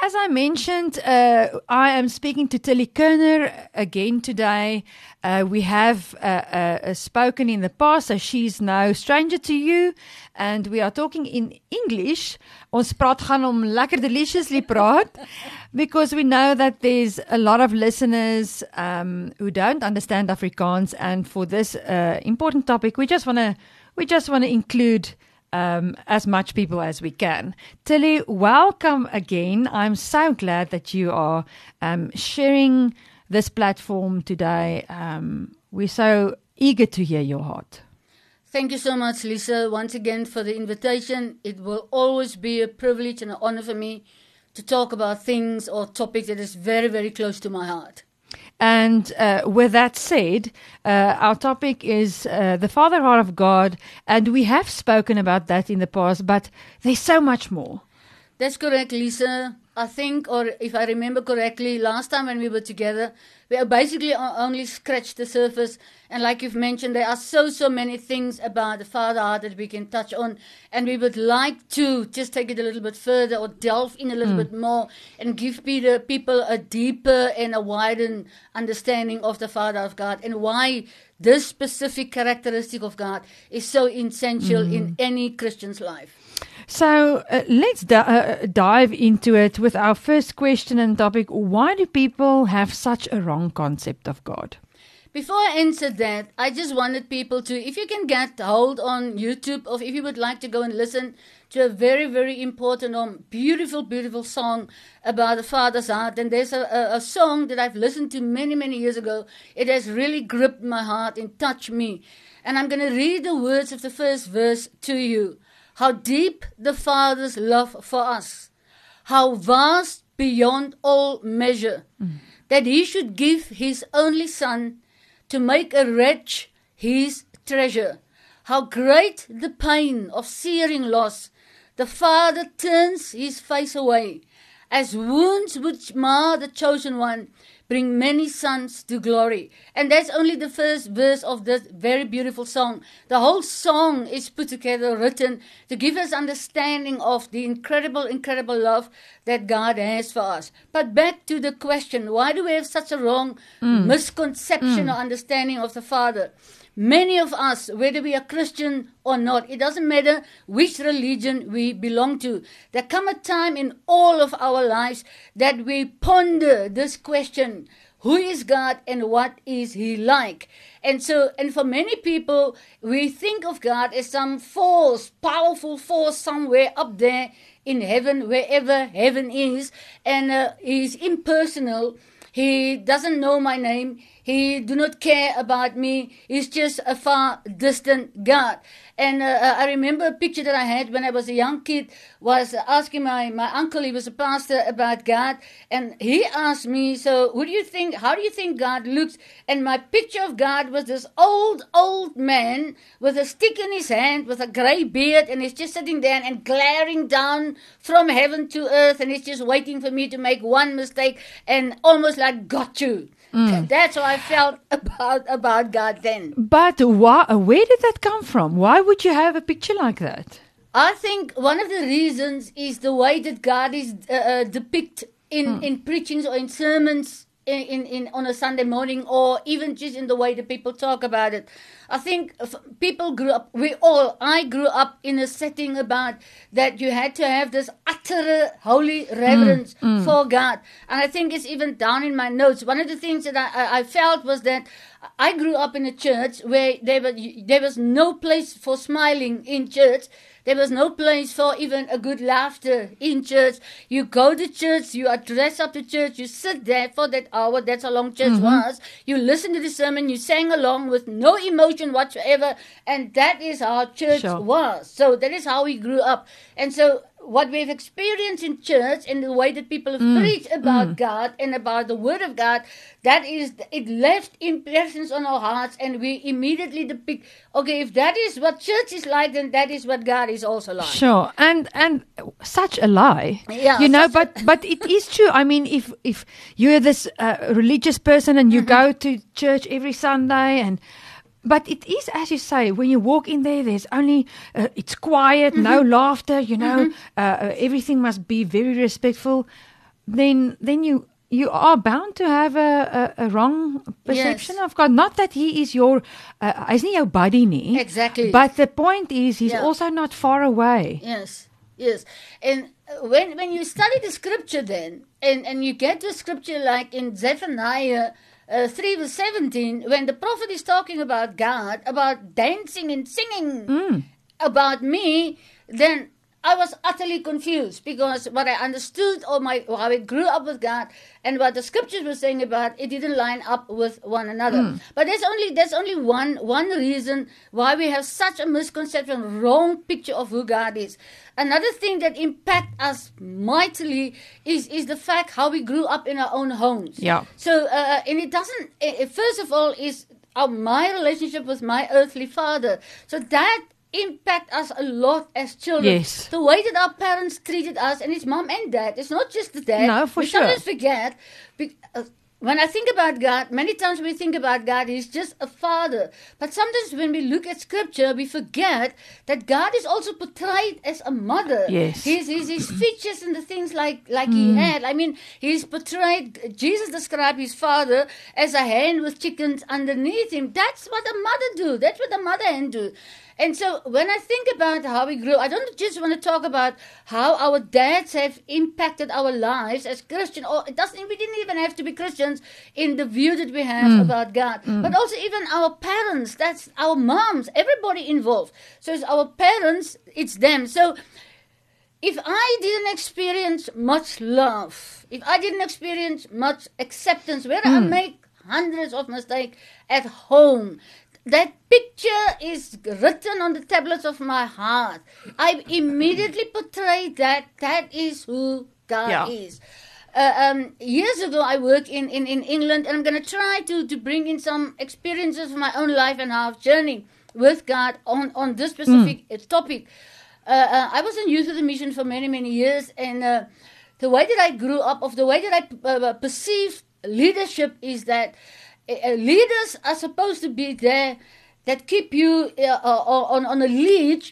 As I mentioned, uh, I am speaking to Tillie Korner again today. Uh, we have uh, uh, spoken in the past, so she's no stranger to you, and we are talking in English. Ons praat gaan om lekker deliciously praat because we know that there's a lot of listeners um, who don't understand Afrikaans, and for this uh, important topic, we just want to we just want to include um, as much people as we can. Tillie, welcome again. I'm so glad that you are um, sharing this platform today. Um, we're so eager to hear your heart. Thank you so much, Lisa, once again for the invitation. It will always be a privilege and an honor for me to talk about things or topics that is very, very close to my heart. And uh, with that said, uh, our topic is uh, the Father Heart of God, and we have spoken about that in the past, but there's so much more. That's correct, Lisa. I think, or if I remember correctly, last time when we were together, we basically only scratched the surface. And like you've mentioned, there are so, so many things about the Father heart that we can touch on. And we would like to just take it a little bit further or delve in a little mm. bit more and give Peter, people a deeper and a wider understanding of the Father of God and why this specific characteristic of God is so essential mm. in any Christian's life. So uh, let's d- uh, dive into it with our first question and topic. Why do people have such a wrong concept of God? Before I answer that, I just wanted people to, if you can get hold on YouTube or if you would like to go and listen to a very, very important, um, beautiful, beautiful song about the Father's heart. And there's a, a, a song that I've listened to many, many years ago. It has really gripped my heart and touched me. And I'm going to read the words of the first verse to you how deep the Father's love for us, how vast beyond all measure, mm. that He should give His only Son to make a wretch His treasure. How great the pain of searing loss. The Father turns His face away, as wounds which mar the chosen one bring many sons to glory. And that's only the first verse of this very beautiful song. The whole song is put together, written to give us understanding of the incredible, incredible love that God has for us. But back to the question why do we have such a wrong mm. misconception mm. or understanding of the Father? Many of us, whether we are Christian or not, it doesn't matter which religion we belong to. There come a time in all of our lives that we ponder this question who is God and what is He like? And so, and for many people, we think of God as some force, powerful force somewhere up there in heaven, wherever heaven is, and uh, He's impersonal. He doesn't know my name. He do not care about me. He's just a far distant God. And uh, uh, I remember a picture that I had when I was a young kid was asking my, my uncle, he was a pastor, about God. And he asked me, so who do you think, how do you think God looks? And my picture of God was this old, old man with a stick in his hand, with a grey beard, and he's just sitting there and glaring down from heaven to earth, and he's just waiting for me to make one mistake and almost like, got you. Mm. That's how I felt about about God then. But why, where did that come from? Why would you have a picture like that? I think one of the reasons is the way that God is uh, uh, depicted in mm. in preachings or in sermons in, in, in on a Sunday morning or even just in the way that people talk about it. I think people grew up, we all, I grew up in a setting about that you had to have this utter holy reverence mm, mm. for God. And I think it's even down in my notes. One of the things that I, I felt was that I grew up in a church where there was, there was no place for smiling in church. There was no place for even a good laughter in church. You go to church, you are dressed up to church, you sit there for that hour, that's how long church mm-hmm. was. You listen to the sermon, you sang along with no emotion whatsoever, and that is how church sure. was. So that is how we grew up. And so what we've experienced in church and the way that people have mm. preached about mm. God and about the Word of God, that is, it left impressions on our hearts, and we immediately depict. Okay, if that is what church is like, then that is what God is also like. Sure, and and such a lie. Yeah, you know, but but it is true. I mean, if if you're this uh, religious person and you mm-hmm. go to church every Sunday and but it is, as you say, when you walk in there, there's only, uh, it's quiet, mm-hmm. no laughter, you know, mm-hmm. uh, uh everything must be very respectful. then then you you are bound to have a, a, a wrong perception Yes. of God. Not that he is your, uh, nie jou buddy nie. Exactly. But the point is, he's Yeah. also not far away. Yes, yes. And uh, when when you study the scripture, then and and you get the scripture like in Zephaniah. Uh, 3 verse 17 when the prophet is talking about god about dancing and singing Mm. about me then i was utterly confused because what i understood or my how i grew up with god and what the scriptures were saying about it didn't line up with one another. But there's only there's only one one reason why we have such a misconception wrong picture of who god is. Another thing that impact us mightily is is the fact how we grew up in our own homes. Yeah. so uh, and it doesn't uh, first of all is my relationship with my earthly father. So that impact us a lot as children Yes. the way that our parents treated us and it's mom and dad it's not just the dad No, for we sure. sometimes forget be- uh, when I think about God, many times we think about God, He's just a father. But sometimes when we look at scripture, we forget that God is also portrayed as a mother. Yes. His, his, his features and the things like, like he had. I mean, he's portrayed, Jesus described his father as a hen with chickens underneath him. That's what a mother do. That's what a mother hen do. And so when I think about how we grew, I don't just want to talk about how our dads have impacted our lives as Christian. Or it doesn't. We didn't even have to be Christians in the view that we have mm. about God, mm. but also even our parents. That's our moms. Everybody involved. So it's our parents. It's them. So if I didn't experience much love, if I didn't experience much acceptance, where I mm. make hundreds of mistakes at home, that picture is written on the tablets of my heart. I immediately portray that that is who God Yeah. is. Uh, um, years ago, I worked in, in, in England, and I'm going to try to, to bring in some experiences from my own life and how I've journeyed with God on, on this specific uh, topic. Uh, uh, I was in Youth With A Mission for many, many years, and uh, the way that I grew up, of the way that I uh, perceived leadership, is that leaders are supposed to be there that keep you uh, uh, on, on a lead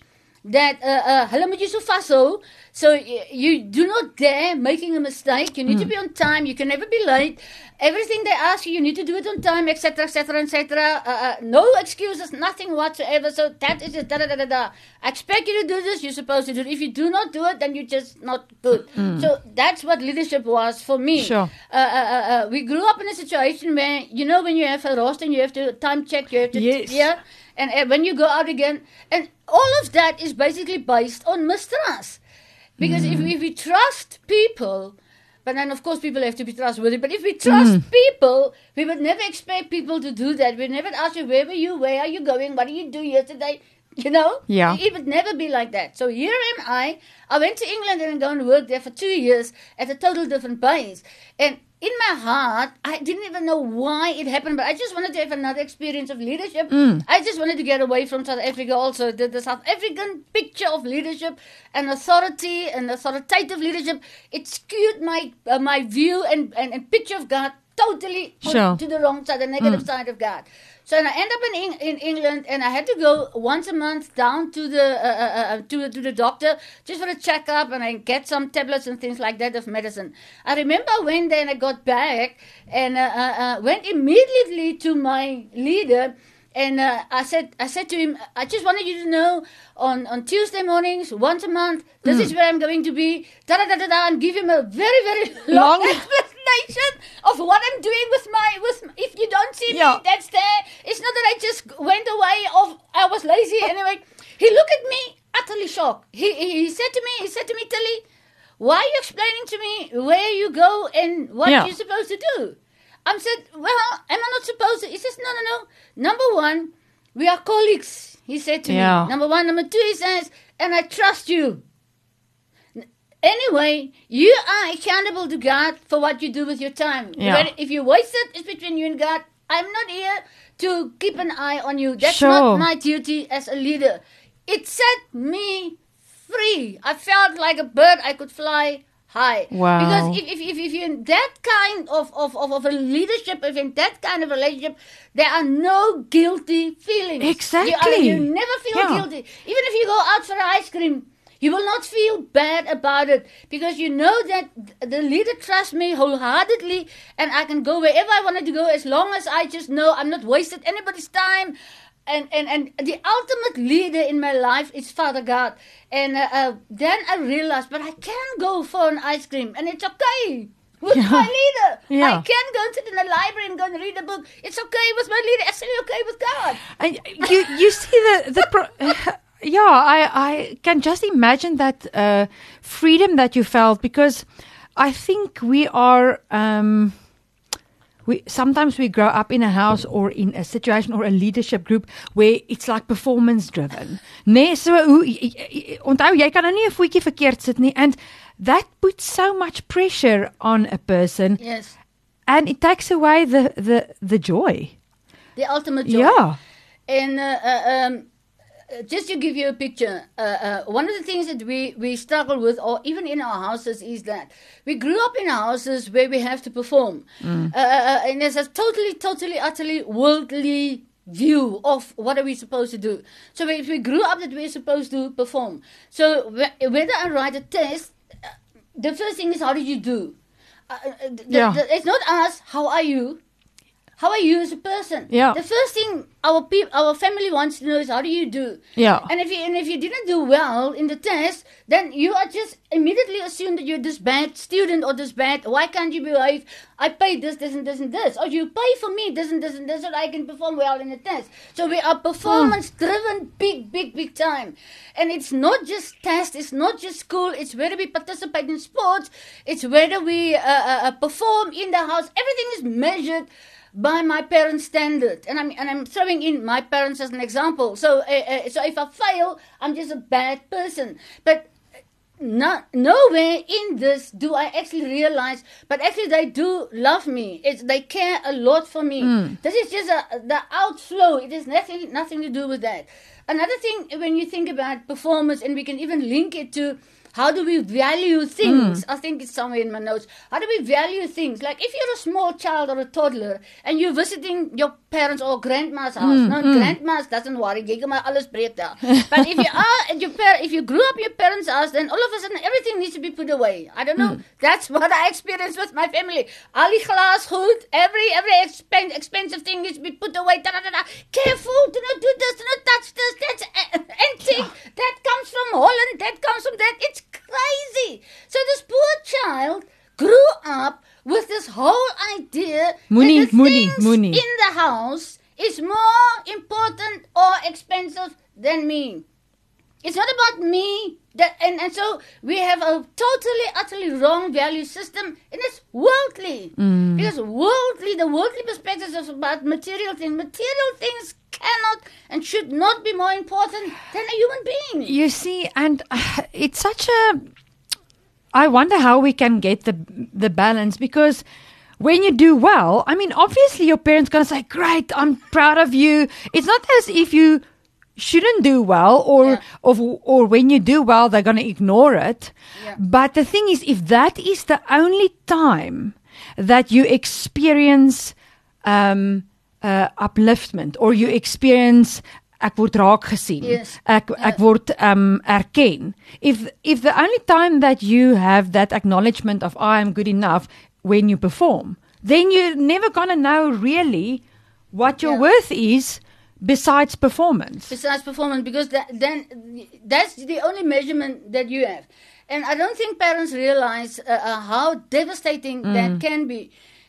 that uh, uh, hulle moet so vashou so you do not dare making a mistake. You need to be on time. You can never be late. Everything they ask you you need to do it on time etc etc etc uh, uh, no excuses nothing whatsoever. So that is it. Da, da, da, da, da. I expect you to do this. You're supposed to do it. If you do not do it then you're just not good. So that's what leadership was for me. Sure. uh, uh, uh, uh, we grew up in a situation where you know when you have a roster and you have to time check you have to Yes. yeah and uh, when you go out again and all of that is basically based on mistrust. Because if, if we trust people but then of course people have to be trustworthy but if we trust people we would never expect people to do that. We'd never ask you where were you? Where are you going? What did you do yesterday? You know? Yeah. it would never be like that. So here am i i went to england and i gone and worked there for two years at a total different place. And in my heart, I didn't even know why it happened, but I just wanted to have another experience of leadership. I just wanted to get away from South Africa also. The, the South African picture of leadership and authority and authoritative leadership, it skewed my uh, my view and, and, and picture of God totally Sure. to the wrong side, the negative side of God. So and I end up in, Eng- in England, and I had to go once a month down to the uh, uh, uh, to to the doctor just for a checkup, and I get some tablets and things like that of medicine. I remember I went there and I got back, and uh, uh, uh, went immediately to my leader. And uh, I said, I said to him, I just wanted you to know, on, on Tuesday mornings, once a month, this is where I'm going to be. Da da da da da, and give him a very very long, Long. explanation of what I'm doing with my with. If you don't see Yeah. me, that's there. It's not that I just went away. Of I was lazy anyway. He looked at me utterly shocked. He, he he said to me, he said to me, Tillie, why are you explaining to me where you go and what Yeah. you're supposed to do? I said, well, am I not supposed to? He says, no, no, no. Number one, we are colleagues. He said to Yeah. me. Number one, number two, he says, and I trust you. Anyway, you are accountable to God for what you do with your time. Yeah. If you waste it, it's between you and God. I'm not here to keep an eye on you. That's Sure. not my duty as a leader. It set me free. I felt like a bird. I could fly high. Wow. Because if, if, if, if you're in that kind of, of, of, of a leadership, if in that kind of relationship, there are no guilty feelings. You, Exactly. you never feel Yeah. guilty. Even if you go out for ice cream, You will not feel bad about it because you know that the leader trusts me wholeheartedly and I can go wherever I wanted to go as long as I just know I'm not wasted anybody's time. And, and, and the ultimate leader in my life is Father God. And uh, uh, then I realized, but I can go for an ice cream and it's okay with Yeah. my leader. Yeah. I can go to the library and go and read a book. It's okay with my leader. It's okay with God. And you you see the the pro- yeah I I can just imagine that uh, freedom that you felt because I think we are um we sometimes we grow up in a house or in a situation or a leadership group where it's like performance driven. Nee, so hoe onthou jy kan nou nie 'n voetjie verkeerd sit nie and that puts so much pressure on a person Yes. and it takes away the the the joy. The ultimate joy. Yeah. And uh, uh, um, just to give you a picture, uh, uh, one of the things that we, we struggle with, or even in our houses, is that we grew up in houses where we have to perform. Uh, uh, and there's a totally, totally, utterly worldly view of what are we supposed to do. So we, we grew up that we're supposed to perform. So wh- whether I write a test, uh, the first thing is how did you do? Uh, uh, the- Yeah. the- it's not us, how are you? How are you as a person? Yeah. The first thing our peop- our family wants to know is how do you do? Yeah. And if you and if you didn't do well in the test, then you are just immediately assumed that you're this bad student or this bad. Why can't you behave? I paid this, this, and this, and this. Or you pay for me this and this and this, so I can perform well in the test. So we are performance driven, big, big, big time. And it's not just test. It's not just school. It's whether we participate in sports. It's whether we uh, uh, uh, perform in the house. Everything is measured by my parents' standard, and I'm and I'm throwing in my parents as an example. So, uh, uh, so if I fail, I'm just a bad person. But not nowhere in this do I actually realize, but actually they do love me. It's they care a lot for me. This is just a, the outflow. It has nothing nothing to do with that. Another thing, when you think about performance, and we can even link it to how do we value things? Hmm. I think it's somewhere in my notes. How do we value things? Like if you're a small child or a toddler and you're visiting your parents or grandma's house. Hmm, no, hmm. grandma's doesn't worry. Maar alles breek daar. But if you are at your par- if you grew up your parents' house, then all of a sudden everything needs to be put away. I don't know. That's what I experienced with my family. Al die glaas goed, every every expen- expensive thing needs to be put away. Da, da, da, da. Careful, do not do this, do not touch this. That's antique. That comes from Holland. That comes from that. It's crazy. So this poor child grew up with this whole idea Moenie, that the moenie, things moenie. in the house is more important or expensive than me. It's not about me. That, and, and so we have a totally, utterly wrong value system, and it's worldly. Mm. Because worldly, the worldly perspective is about material things. Material things cannot and should not be more important than a human being. You see, and uh, it's such a. I wonder how we can get the the balance because when you do well, I mean, obviously your parents gonna say, "Great, I'm proud of you." It's not as if you shouldn't do well, or Yeah. or or when you do well, they're gonna ignore it. Yeah. But the thing is, if that is the only time that you experience um, uh, upliftment or you experience ek word raak gesien. Yes. ek ek word um erken. If if the only time that you have that acknowledgement of I am good enough when you perform then you're never going to know really what your Yeah. worth is besides performance. Besides performance because that, then that's the only measurement that you have. And i don't think parents realize uh, uh, how devastating that can be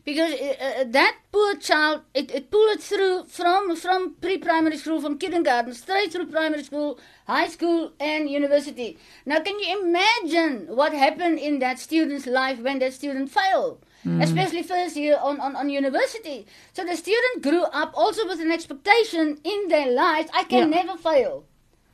because uh, that poor child it, it pulled it through from from pre-primary school from kindergarten straight through primary school high school and university. Now can you imagine what happened in that student's life when that student failed? Especially first year on, on, on university. So the student grew up also with an expectation in their lives i can Yeah. never fail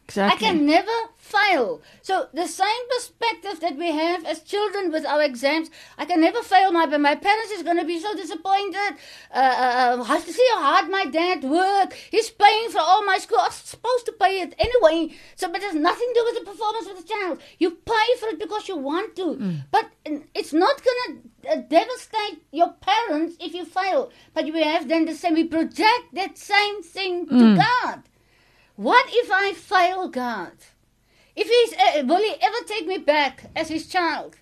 exactly I can never fail. So the same perspective that we have as children with our exams, I can never fail. My my parents is going to be so disappointed. Uh, uh, uh, see how hard my dad worked. He's paying for all my school. I'm supposed to pay it anyway. So, but there's nothing to do with the performance of the child. You pay for it because you want to. But uh, it's not going to uh, devastate your parents if you fail. But we have then the same. We project that same thing to God. What if I fail God? If he's, uh, will he ever take me back as his child?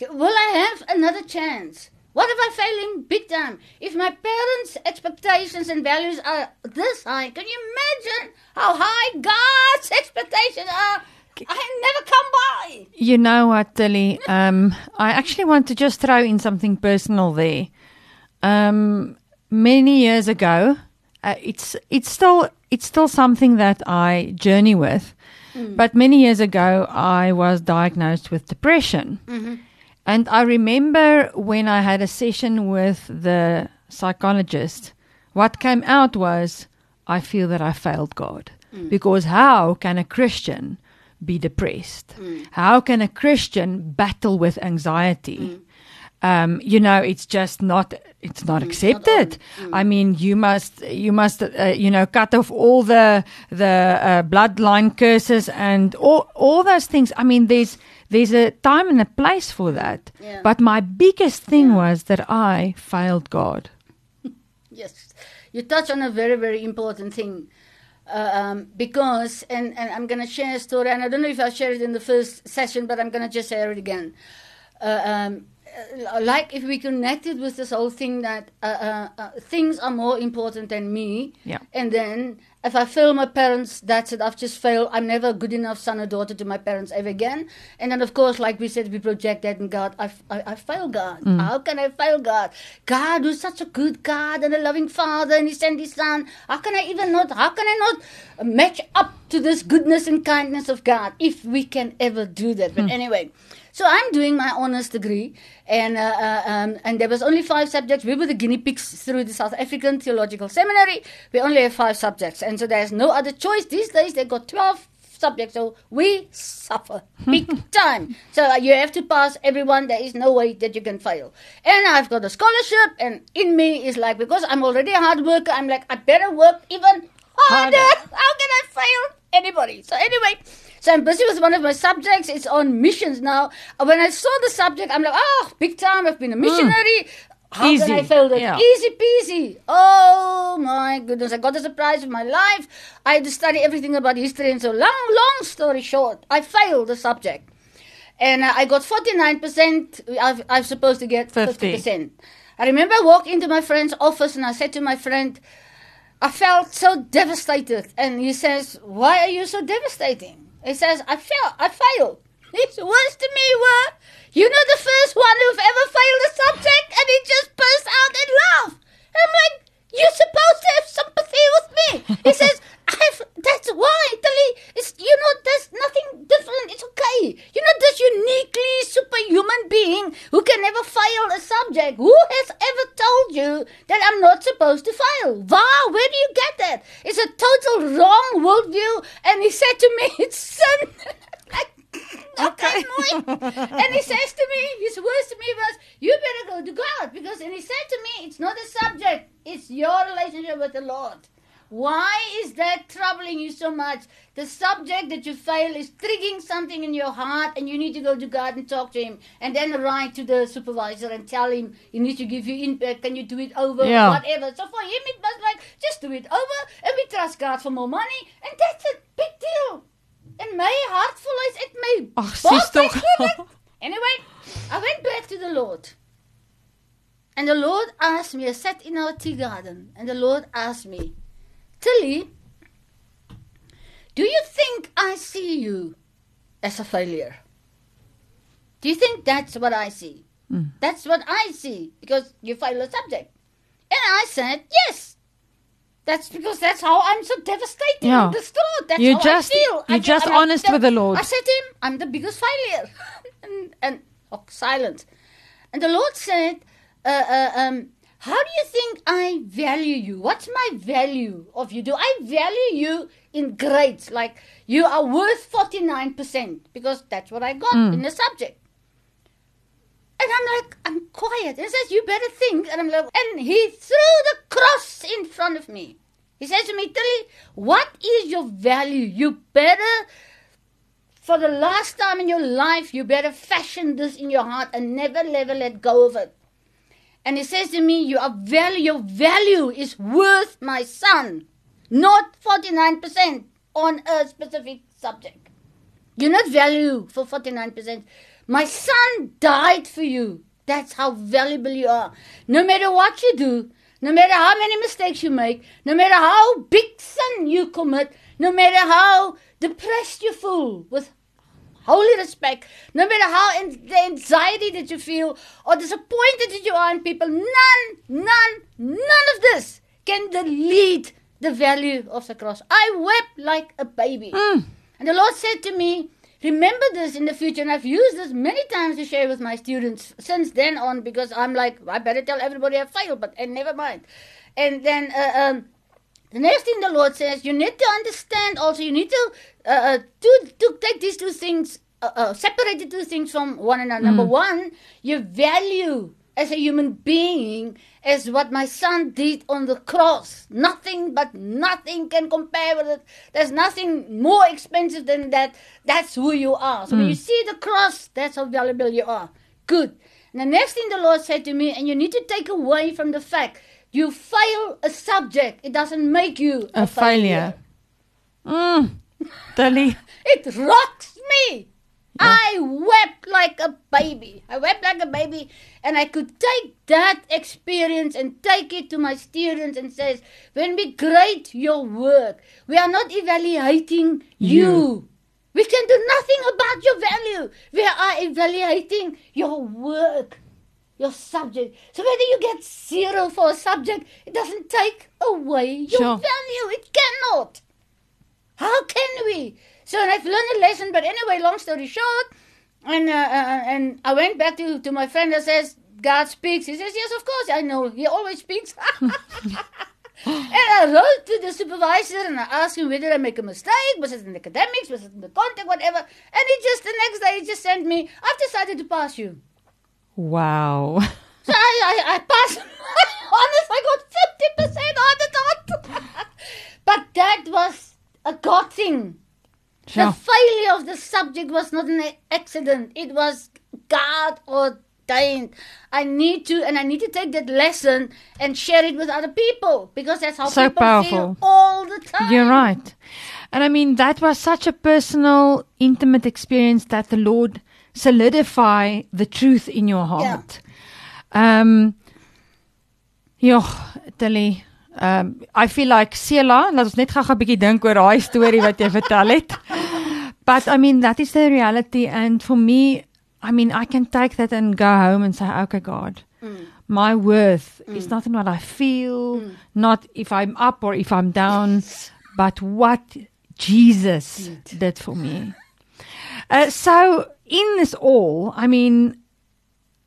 Will I have another chance? What if I fail him big time? If my parents' expectations and values are this high, can you imagine how high God's expectations are? I never come by. You know what, Tillie? Um, I actually want to just throw in something personal there. Um, many years ago, uh, it's it's still it's still something that I journey with. Hmm. But many years ago, I was diagnosed with depression. Mm-hmm. And I remember when I had a session with the psychologist, what came out was, I feel that I failed God. Hmm. Because how can a Christian be depressed? Hmm. How can a Christian battle with anxiety? Um, you know, it's just not. It's not accepted. I mean, you must, you must, uh, you know, cut off all the the uh, bloodline curses and all all those things. I mean, there's there's a time and a place for that. Yeah. But my biggest thing was that I failed God. Yes, you touch on a very, very important thing. Uh, um, because, and, and I'm going to share a story, and I don't know if I shared it in the first session, but I'm going to just share it again. Uh, um, like if we connected with this whole thing that uh, uh, uh, things are more important than me, Yeah. and then if I fail my parents, that's it. I've just failed. I'm never a good enough son or daughter to my parents ever again. And then, of course, like we said, we project that in God. I, I, I fail God. How can I fail God? God, who's such a good God and a loving Father, and He sent His Son. How can I even not? How can I not match up to this goodness and kindness of God if we can ever do that? But anyway. So I'm doing my honors degree, and uh, uh, um, and there was only five subjects. We were the guinea pigs through the South African Theological Seminary. We only have five subjects, and so there's no other choice. These days they got twelve subjects, so we suffer big time. So uh, you have to pass everyone. There is no way that you can fail. And I've got a scholarship, and in me is like because I'm already a hard worker. I'm like I better work even harder. Harder. How can I fail anybody? So anyway. So I'm busy with one of my subjects. It's on missions now. Uh, When I saw the subject, I'm like, oh, big time. I've been a missionary. How Easy. can I fail that? Yeah. Easy peasy. Oh my goodness. I got the surprise of my life. I had to study everything about history. And so, long, long story short, I failed the subject. And uh, I got 49%. I've, I'm supposed to get 50. 50%. I remember I walked into my friend's office and I said to my friend, I felt so devastated. And he says, Why are you so devastating? He says, I felt, I failed. His words to me were, You know the first one who've ever failed a subject? And he just burst out in laugh. I'm like, You're supposed to have sympathy with me. He says, I've, that's why, Tillie. It's, you know, there's nothing different. It's okay. You're not this uniquely superhuman being who can never fail a subject. Who has ever told you that I'm not supposed to fail? Wow, where do you get that? It's a total wrong worldview. And he said to me, it's sin. okay. and he says to me, his words to me was, you better go to God. Because, and he said to me, it's not a subject. It's your relationship with the Lord. Why is that troubling you so much? The subject that you fail is triggering something in your heart, and you need to go to God and talk to Him, and then write to the supervisor and tell him He needs to give you input. Can you do it over? Yeah. Whatever. So for him, it was like just do it over, and we trust God for more money, and that's a big deal. En my vol is uit my Ag, bos sis tog. uitgeloop. Anyway, I went back to the Lord. And the Lord asked me, I sat in our tea garden, and the Lord asked me, Tillie, do you think I see you as a failure? Do you think that's what I see? That's what I see because you fail a subject. And I said, yes. That's because that's how I'm so devastated Yeah. That's You how just- I feel. you're I- just honest with the Lord. I said to him, I'm the biggest failure. and and oh, silence. And the Lord said, uh, uh, um, How do you think I value you? What's my value of you? Do I value you in grades? Like you are worth 49%, because that's what I got hmm. in the subject. And I'm like, I'm quiet. And he says, You better think. And I'm like, and he threw the cross in front of me. He says to me, Tillie, what is your value? You better, for the last time in your life, you better fashion this in your heart and never, never let go of it. And he says to me, you are value, your value is worth my son, not 49% on a specific subject. You're not value for 49%. My son died for you. That's how valuable you are. No matter what you do, no matter how many mistakes you make, no matter how big sin you commit, no matter how depressed you feel with holy respect, no matter how in, the anxiety that you feel or disappointed that you are in people, none, none, none of this can delete the value of the cross. I wept like a baby. And the Lord said to me, Remember this in the future. And I've used this many times to share with my students since then on because I'm like, I better tell everybody I failed, but and never mind. And then uh, um, the next thing the Lord says, you need to understand also, you need to, uh, uh, to, to take these two things, uh, uh, separate the two things from one another. Number one, your value as a human being is what my son did on the cross. Nothing but nothing can compare with it. There's nothing more expensive than that. That's who you are. So when you see the cross, that's how valuable you are. Good. And the next thing the Lord said to me, and you need to take away from the fact you fail a subject, it doesn't make you A failure. Mm. Tillie. It rocks me. I wept like a baby. I wept like a baby, and I could take that experience and take it to my students and says, when we grade your work, we are not evaluating you. You. We can do nothing about your value. We are evaluating your work, your subject. So whether you get zero for a subject, it doesn't take away your Sure. value. It cannot. How can we? So I've learned a lesson, but anyway, long story short, and uh, uh, and I went back to, to my friend that says God speaks. He says, yes, of course, I know. He always speaks. and I wrote to the supervisor and I asked him whether I make a mistake. Was it in the academics? Was it in the content? Whatever. And he just the next day he just sent me. I've decided to pass you. Wow. So I, I, I passed honors. I got 50% on the dot. but that was a God thing. Sure. The failure of the subject was not an accident. It was God ordained. I need to, and I need to take that lesson and share it with other people because that's how So people powerful. feel all the time. You're right. And I mean, that was such a personal, intimate experience that the Lord solidify the truth in your heart. Um, joh, Tilly, um, I feel like Sela, laat ons net gou 'n bietjie dink oor daai storie wat jy vertel het. But I mean, that is the reality. And for me, I mean, I can take that and go home and say, okay, God, my worth is not in what I feel, not if I'm up or if I'm down, but what Jesus did for me. Uh, so, in this all, I mean,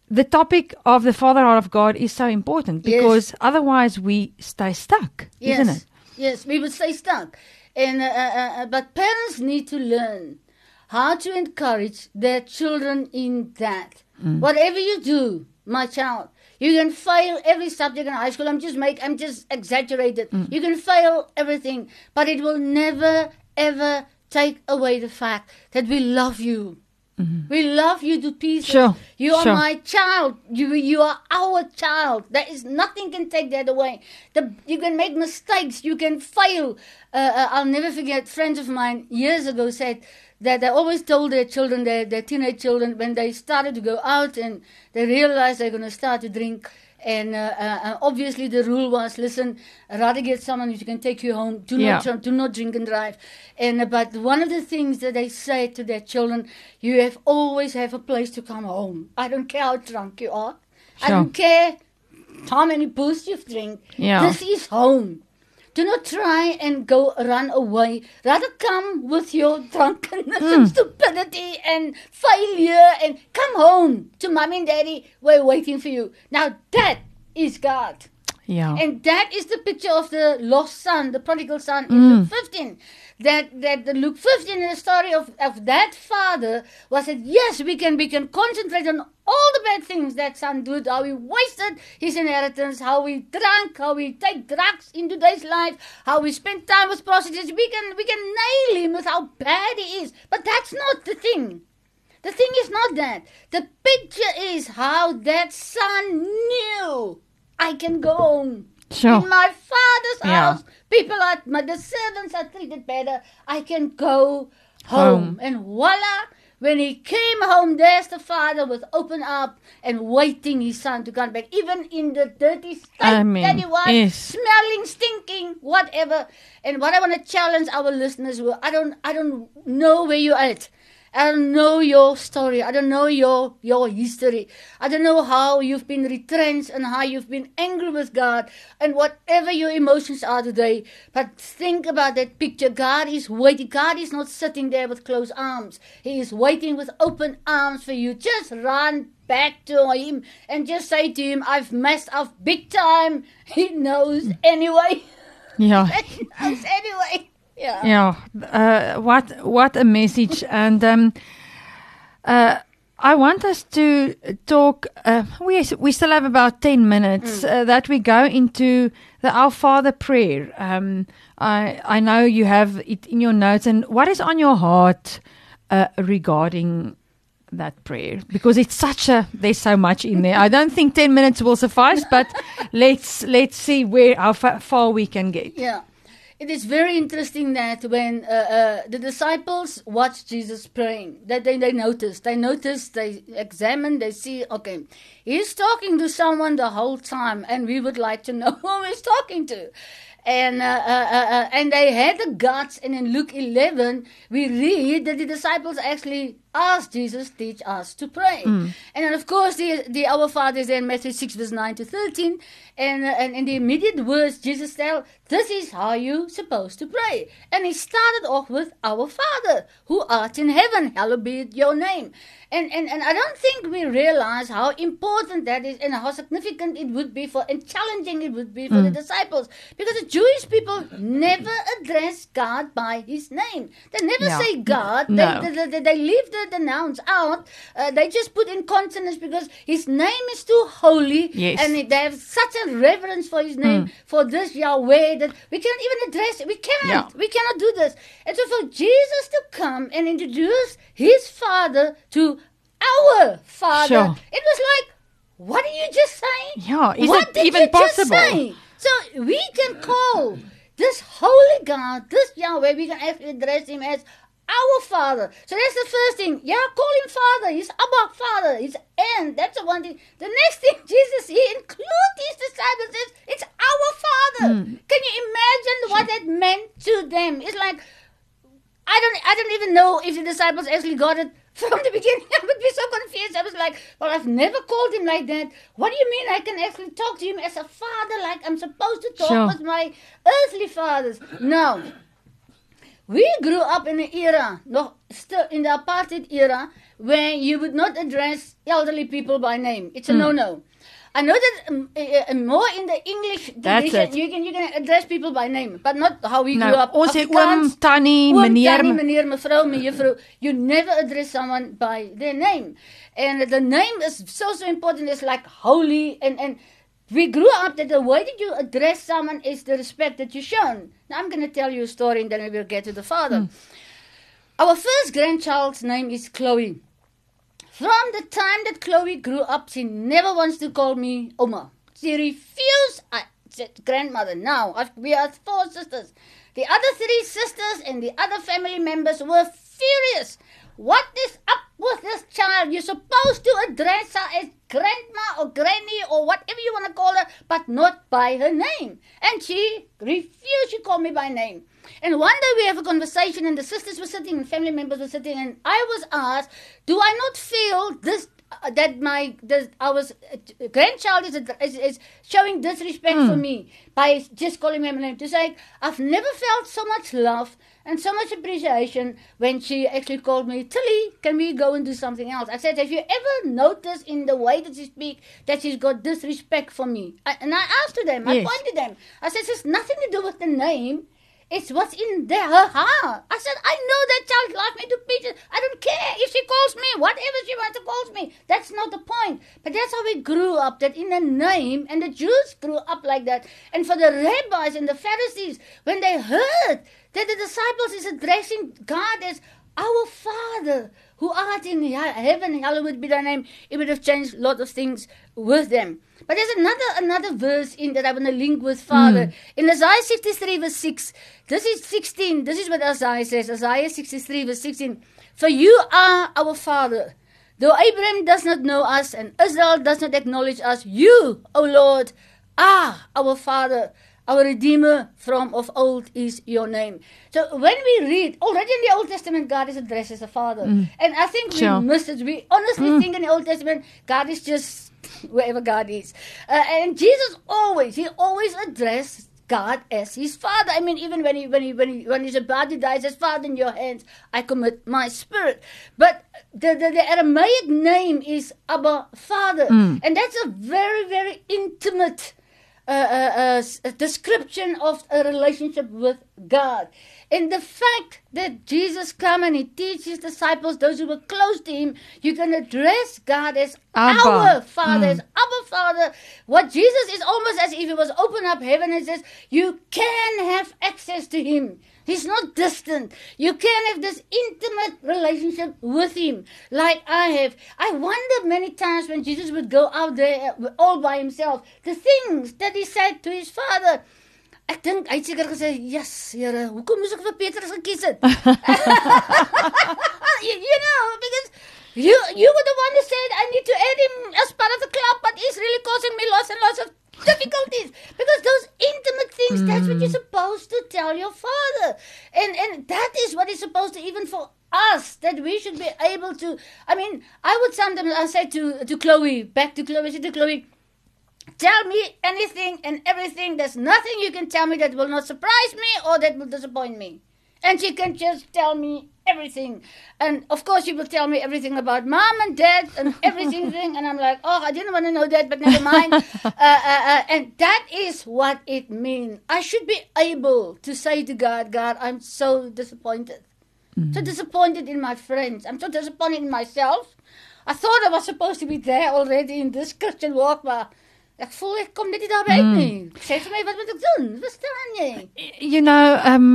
the topic of the Father Heart of God is so important Yes. because otherwise we stay stuck, Yes. isn't it? Yes, we would stay stuck. And uh, uh, uh, but parents need to learn how to encourage their children in that. Whatever you do, my child, you can fail every subject in high school. I'm just make I'm just exaggerated. You can fail everything, but it will never ever take away the fact that we love you. We love you to pieces. Sure, You are sure. my child. You you are our child. There is nothing can take that away. The, you can make mistakes. You can fail. Uh, uh, I'll never forget. Friends of mine years ago said that they always told their children, their, their teenage children, when they started to go out and they realized they're going to start to drink. And uh, uh, uh, obviously, the rule was: listen, rather get someone who can take you home. Do Yeah. not do not drink and drive. And uh, but one of the things that they say to their children, you have always have a place to come home. I don't care how drunk you are. I don't care how many booze you've drink. Yeah. This is home. Do not try and go run away. Rather come with your drunkenness Hmm. and stupidity and failure and come home to mommy and daddy. We're waiting for you. Now that is God. Yeah. And that is the picture of the lost son, the prodigal son in Mm. Luke 15. That that the Luke 15 in the story of, of that father was that yes, we can we can concentrate on all the bad things that son did, how he wasted his inheritance, how he drank, how he take drugs in today's life, how we spend time with prostitutes. We can we can nail him with how bad he is. But that's not the thing. The thing is not that. The picture is how that son knew I can go home. Sure. In my father's Yeah. house, people are, my, the servants are treated better. I can go home. Home. And voila, when he came home, there's the father with open up and waiting his son to come back, even in the dirty state I mean, that he was, yes. smelling, stinking, whatever. And what I want to challenge our listeners with, I don't, I don't know where you're at. I don't know your story. I don't know your your history. I don't know how you've been retrenched and how you've been angry with God and whatever your emotions are today. But think about that picture. God is waiting. God is not sitting there with closed arms. He is waiting with open arms for you. Just run back to him and just say to him, I've messed up big time. He knows anyway. Yeah. he knows anyway. Yeah. Yeah, uh, what what a message! And um, uh, I want us to talk. Uh, we we still have about ten minutes uh, that we go into the Our Father prayer. Um, I I know you have it in your notes, and what is on your heart uh, regarding that prayer? Because it's such a there's so much in there. I don't think ten minutes will suffice, but let's let's see where how far we can get. Yeah. It is very interesting that when uh, uh, the disciples watched Jesus praying, that they, they noticed, they noticed, they examined, they see, okay, he's talking to someone the whole time, and we would like to know who he's talking to. And uh, uh, uh, uh, and they had the guts, and in Luke 11, we read that the disciples actually asked Jesus, teach us to pray. And then, of course, the, the Our Father is there in Matthew 6, verse 9 to 13. And, uh, and in the immediate words, Jesus tell, this is how you supposed to pray. And he started off with, Our Father, who art in heaven, hallowed be your name. And, and, and I don't think we realize how important that is and how significant it would be for and challenging it would be for the disciples. Because the Jewish people never address God by his name. They never Yeah. say God. No. They, they, they, they leave the, the nouns out. Uh, they just put in consonants because his name is too holy. Yes. And they have such a reverence for his name, for this Yahweh, that we can't even address it. We cannot. Yeah. We cannot do this. And so for Jesus to come and introduce his father to our father, Sure. it was like, what are you just saying? Yeah, is what it even possible? So we can call this holy God, this Yahweh, we can actually address him as our Father. So that's the first thing. Yeah, call him Father. He's Abba Father. He's and that's the one thing. The next thing Jesus he include his disciples is it's our Father. Hmm. Can you imagine what that meant to them? It's like I don't I don't even know if the disciples actually got it from the beginning. I would be so confused. I was like, Well, I've never called him like that. What do you mean I can actually talk to him as a father like I'm supposed to talk Sure. with my earthly fathers? No. We grew up in an era, nog still in the apartheid era, where you would not address elderly people by name. It's a Hmm. no-no. I know that um, uh, more in the English tradition, it. you can you can address people by name, but not how we Nou, grew up. ons Afrikaans, oom, tannie, Oom, meneer. tannie, meneer, mevrou, mejuffrou. You never address someone by their name. And the name is so, so important. It's like holy. And, and we grew up that the way that you address someone is the respect that you shown. Now, I'm going to tell you a story and then we will get to the father. Hmm. Our first grandchild's name is Chloe. From the time that Chloe grew up, she never wants to call me Oma. She refused. I said, grandmother, now we are four sisters. The other three sisters and the other family members were furious. What is up with this child? You're supposed to address her as grandma or granny or whatever you want to call her, but not by her name. And she refused. to call me by name. And one day we have a conversation, and the sisters were sitting, and family members were sitting, and I was asked, "Do I not feel this uh, that my this, our uh, grandchild is, is is showing disrespect for me by just calling me by name?" To say, "I've never felt so much love." And so much appreciation when she actually called me, Tillie, can we go and do something else? I said, Have you ever noticed in the way that she speaks that she's got disrespect for me? I, and I asked to them, I pointed them. I said, It's nothing to do with the name. It's what's in there, her heart. I said, I know that child loves me to pieces. I don't care if she calls me, whatever she wants to call me. That's not the point. But that's how we grew up, that in a name, and the Jews grew up like that. And for the rabbis and the Pharisees, when they heard that the disciples is addressing God as our Father who art in he- heaven, hallowed be thy name. It would have changed a lot of things with them. But there's another another verse in that I want to link with Father. Hmm. In Isaiah 63 verse 6, this is 16. This is what Isaiah says. Isaiah 63 verse 16. For you are our Father. Though Abraham does not know us and Israel does not acknowledge us, you, O Lord, are our Father. Our Redeemer from of old is your name. So when we read, already in the Old Testament, God is addressed as a Father. Mm. And I think we miss it. We honestly mm. think in the Old Testament, God is just wherever God is. Uh, and Jesus always, he always addressed God as his father. I mean, even when he when he when he when he's about to die, he says, Father, in your hands I commit my spirit. But the, the, the Aramaic name is Abba Father. Mm. And that's a very, very intimate uh, uh, description of a relationship with God. And the fact that Jesus come and he teaches his disciples, those who were close to him, you can address God as Abba. our Father, as Abba Father. What Jesus is almost as if he was open up heaven and says, you can have access to him. He's not distant. You can have this intimate relationship with him, like I have. I wonder many times when Jesus would go out there uh, all by himself, the things that he said to his father. Ek dink hy seker gesê, "Yes, Here, hoekom moes ek vir Petrus gekies het?" you, you know, because you you were the one who said I need to add him as part of the club, but he's really causing me lots and lots of difficulties. Because those intimate things that's what you're hmm. supposed to tell your father. And and that is what is supposed to even for us that we should be able to i mean i would sometimes i say to to chloe back to chloe I said to chloe tell me anything and everything. There's nothing you can tell me that will not surprise me or that will disappoint me and she can just tell me everything. And of course, she will tell me everything about mom and dad and everything. thing. and I'm like, oh, I didn't want to know that, but never mind. uh, uh, uh, and that is what it means. I should be able to say to God, God, I'm so disappointed. So disappointed in my friends. I'm so disappointed in myself. I thought I was supposed to be there already in this Christian walk, maar ek voel ek kom net nie daarby uit nie. Sê vir my wat moet ek doen? Verstaan jy? you know um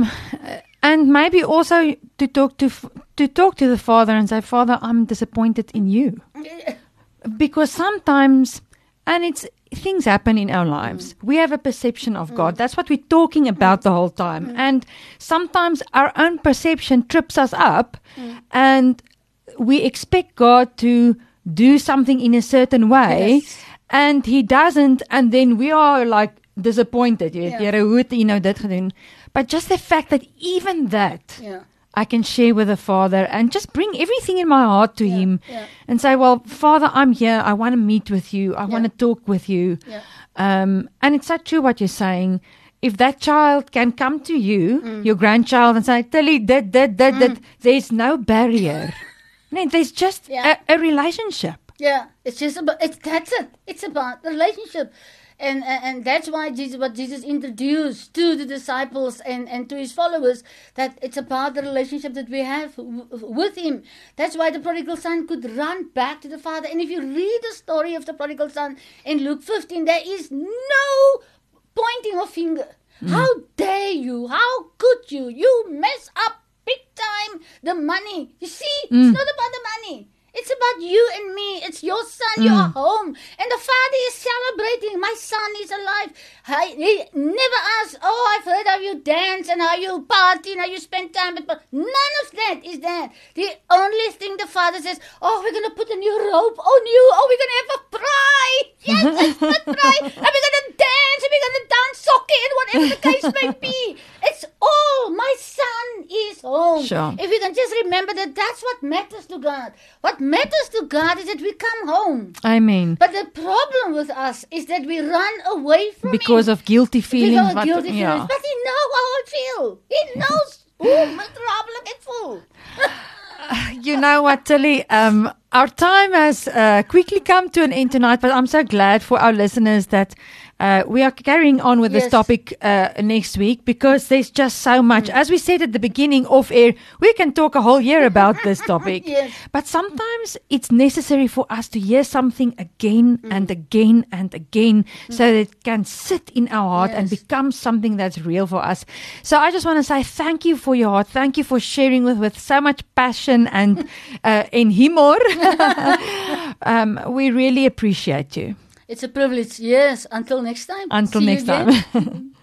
and maybe also to talk to to talk to the father and say father i'm disappointed in you. Because sometimes and it's things happen in our lives. Mm. We have a perception of god. Mm. That's what we're talking about the whole time. Mm. And sometimes our own perception trips us up and we expect god to do something in a certain way Yes. and he doesn't. And then we are like disappointed. Jy weet Ja. Here hoe het u nou dit gedoen but just the fact that even that Ja. I can share with the Father and just bring everything in my heart to Yeah, Him yeah. and say, Well, Father, I'm here. I want to meet with you. I want to talk with you. Yeah. Um, and it's so true what you're saying. If that child can come to you, Mm. your grandchild, and say, Tillie, that, that, that, that, there's no barrier. no, there's just Yeah. a, a relationship. Yeah, it's just about it's that's it. It's about the relationship, and and, that's why Jesus what Jesus introduced to the disciples and and to his followers that it's about the relationship that we have w- with him. That's why the prodigal son could run back to the father. And if you read the story of the prodigal son in Luke 15, there is no pointing of finger. Hmm. How dare you? How could you? You mess up big time the money. You see, it's hmm. not about the money. It's about you and me. It's your son. Are hmm. home. And the father is celebrating. My son is alive. I, he never asks, Oh, I've heard how you dance and how you party and how you spend time with. But none of that is that. The only thing the father says, Oh, we're going to put a new robe on you. Oh, we're going to have a braai. Yes, it's braai. And we're going to dance and we're going to dance sokkie and whatever the case may be. It's all. My son is home. Sure. If we can just remember that that's what matters to God. What matters to God is that we come home. I mean. But the problem with us is that we run away from Because Him. of guilty feelings. Because of guilty feelings. But He knows how I feel. He knows my problem ek voel. you know what, Tillie? Um, our time has uh, quickly come to an end tonight, but I'm so glad for our listeners that uh, we are carrying on with this topic uh, next week because there's just so much. As we said at the beginning of air, we can talk a whole year about this topic. Yes. But sometimes it's necessary for us to hear something again and again and again so that it can sit in our heart and become something that's real for us. So I just want to say thank you for your heart. Thank you for sharing with, with so much passion and uh, in humor. um, we really appreciate you. It's a privilege. Yes. Until next time. Until See next time.